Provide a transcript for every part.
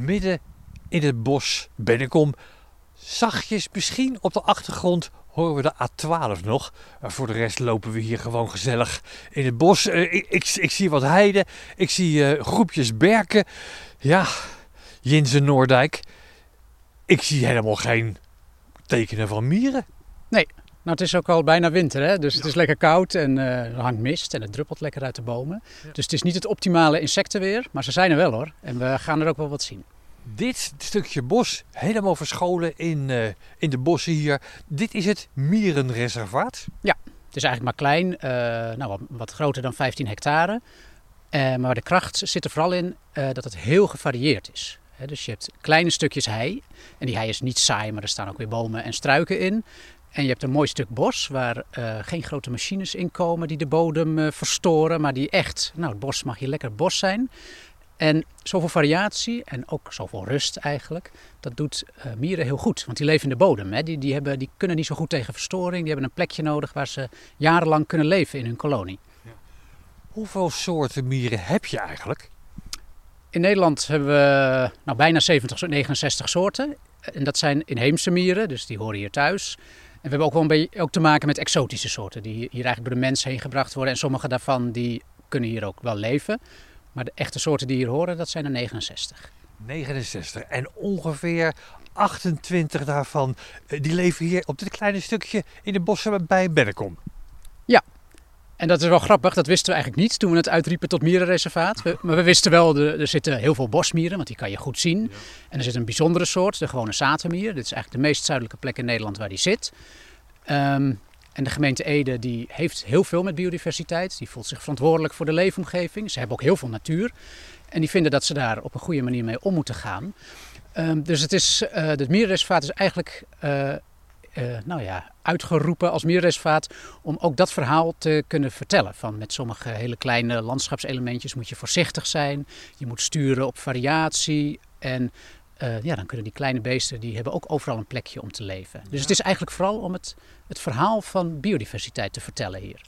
midden in het bos Bennekom. Zachtjes, misschien op de achtergrond horen we de A12 nog. Maar voor de rest lopen we hier gewoon gezellig in het bos. Eh, ik, ik, zie wat heiden, ik zie eh, groepjes berken. Ja, Jinse Noordijk. Ik zie helemaal geen tekenen van mieren. Nou, het is ook al bijna winter, hè? dus het is lekker koud en eh, er hangt mist en het druppelt lekker uit de bomen. Dus het is niet het optimale insectenweer, maar ze zijn er wel hoor. En we gaan er ook wel wat zien. Dit stukje bos, helemaal verscholen in, eh, in de bossen hier. Dit is het mierenreservaat. Het is eigenlijk maar klein, eh, nou, wat, wat groter dan 15 hectare. Maar de kracht zit er vooral in dat het heel gevarieerd is. Dus je hebt kleine stukjes hei. En die hei is niet saai, maar er staan ook weer bomen en struiken in. En je hebt een mooi stuk bos waar eh, geen grote machines in komen die de bodem eh, verstoren. Maar die echt, nou het bos mag hier lekker bos zijn. En zoveel variatie en ook zoveel rust eigenlijk, dat doet eh, mieren heel goed. Want die leven in de bodem. Hè. Die, die, hebben, die kunnen niet zo goed tegen verstoring. Die hebben een plekje nodig waar ze jarenlang kunnen leven in hun kolonie. Hoeveel soorten mieren heb je eigenlijk? In Nederland hebben we nou, bijna 70, zo- 69 soorten. En dat zijn inheemse mieren, dus die horen hier thuis. En we hebben ook wel een beetje ook te maken met exotische soorten die hier eigenlijk door de mens heen gebracht worden. En sommige daarvan die kunnen hier ook wel leven. Maar de echte soorten die hier horen, dat zijn er 69. 69. En ongeveer 28 daarvan, eh, die leven hier op dit kleine stukje in de bossen bij Bennekom. En dat is wel grappig, dat wisten we eigenlijk niet toen we het uitriepen tot mierenreservaat. We- maar we wisten wel, er, er zitten heel veel bosmieren, want die kan je goed zien. En er zit een bijzondere soort, de gewone satermier. Dit is eigenlijk de meest zuidelijke plek in Nederland waar die zit. Ehm, en de gemeente Ede die heeft heel veel met biodiversiteit. Die voelt zich verantwoordelijk voor de leefomgeving. Ze hebben ook heel veel natuur. En die vinden dat ze daar op een goede manier mee om moeten gaan. Ehm, dus het, is, eh het mierenreservaat is eigenlijk eh, eh, nou ja, uitgeroepen als mierenreservaat om ook dat verhaal te kunnen vertellen. Van met sommige hele kleine landschapselementjes moet je voorzichtig zijn. Je moet sturen op variatie. En eh, ja, dan kunnen die kleine beesten, die hebben ook overal een plekje om te leven. Dus het is eigenlijk vooral om het, het verhaal van biodiversiteit te vertellen hier.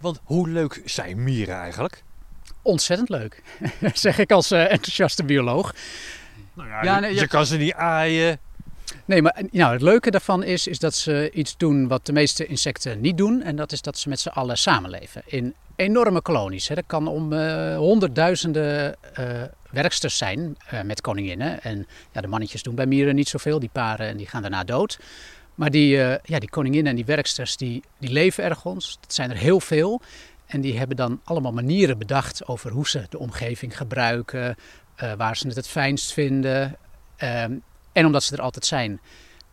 Want hoe leuk zijn mieren eigenlijk? Ontzettend leuk, zeg ik als eh, enthousiaste bioloog. Nou ja, Ja, je, nee, je je- kan ze niet aaien. Nee, maar nou, het leuke daarvan is, is dat ze iets doen wat de meeste insecten niet doen. En dat is dat ze met z'n allen samenleven. In enorme kolonies. Hè. Dat kan om eh, honderdduizenden eh, werksters zijn eh, met koninginnen. En ja, de mannetjes doen bij mieren niet zoveel. Die paren en die gaan daarna dood. Maar die, ja, die koninginnen en die werksters, die, die leven ergens. Dat zijn er heel veel. En die hebben dan allemaal manieren bedacht over hoe ze de omgeving gebruiken. waar ze het het fijnst vinden. Ehm, en omdat ze er altijd zijn,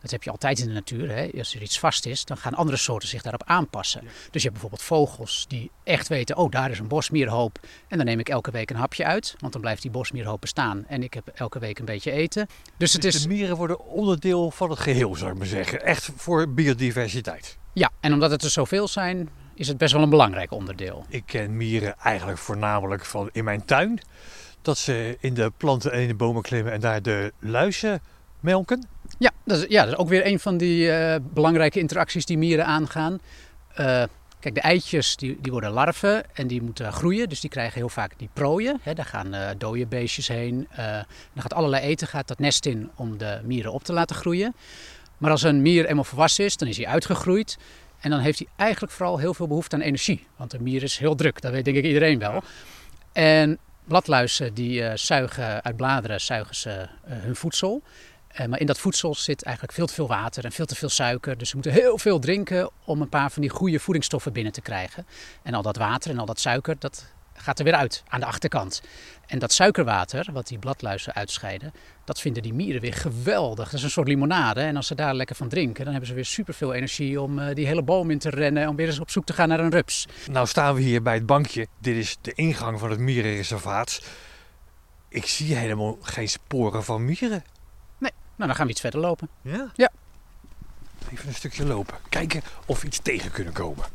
dat heb je altijd in de natuur. Hè? Als er iets vast is, dan gaan andere soorten zich daarop aanpassen. Dus je hebt bijvoorbeeld vogels die echt weten, oh daar is een bosmierhoop. En dan neem ik elke week een hapje uit, want dan blijft die bosmierhoop bestaan. En ik heb elke week een beetje eten. Dus het Dus is, de mieren worden onderdeel van het geheel, zou ik maar zeggen. Echt voor biodiversiteit. ja, en omdat het er zoveel zijn, is het best wel een belangrijk onderdeel. Ik ken mieren eigenlijk voornamelijk van in mijn tuin. Dat ze in de planten en in de bomen klimmen en daar de luizen melken. Ja, dat is, ja, dat is ook weer een van die eh, belangrijke interacties die mieren aangaan. Eh, kijk, de eitjes die, die worden larven en die moeten groeien. Dus die krijgen heel vaak die prooien. Hè, daar gaan eh dode beestjes heen. Dan gaat allerlei eten gaat dat nest in om de mieren op te laten groeien. Maar als een mier eenmaal volwassen is, dan is hij uitgegroeid. En dan heeft hij eigenlijk vooral heel veel behoefte aan energie. Want een mier is heel druk, dat weet denk ik iedereen wel. En bladluizen die zuigen uit bladeren, zuigen ze hun voedsel. Eh, maar in dat voedsel zit eigenlijk veel te veel water en veel te veel suiker. Dus ze moeten heel veel drinken om een paar van die goede voedingsstoffen binnen te krijgen. En al dat water en al dat suiker, dat gaat er weer uit aan de achterkant. En dat suikerwater, wat die bladluizen uitscheiden, dat vinden die mieren weer geweldig. Dat is een soort limonade. En als ze daar lekker van drinken, dan hebben ze weer superveel energie om eh, die hele boom in te rennen. Om weer eens op zoek te gaan naar een rups. Nou staan we hier bij het bankje. Dit is de ingang van het mierenreservaat. Ik zie helemaal geen sporen van mieren. Nou, dan gaan we iets verder lopen. Ja? Ja. Even een stukje lopen. Kijken of we iets tegen kunnen komen.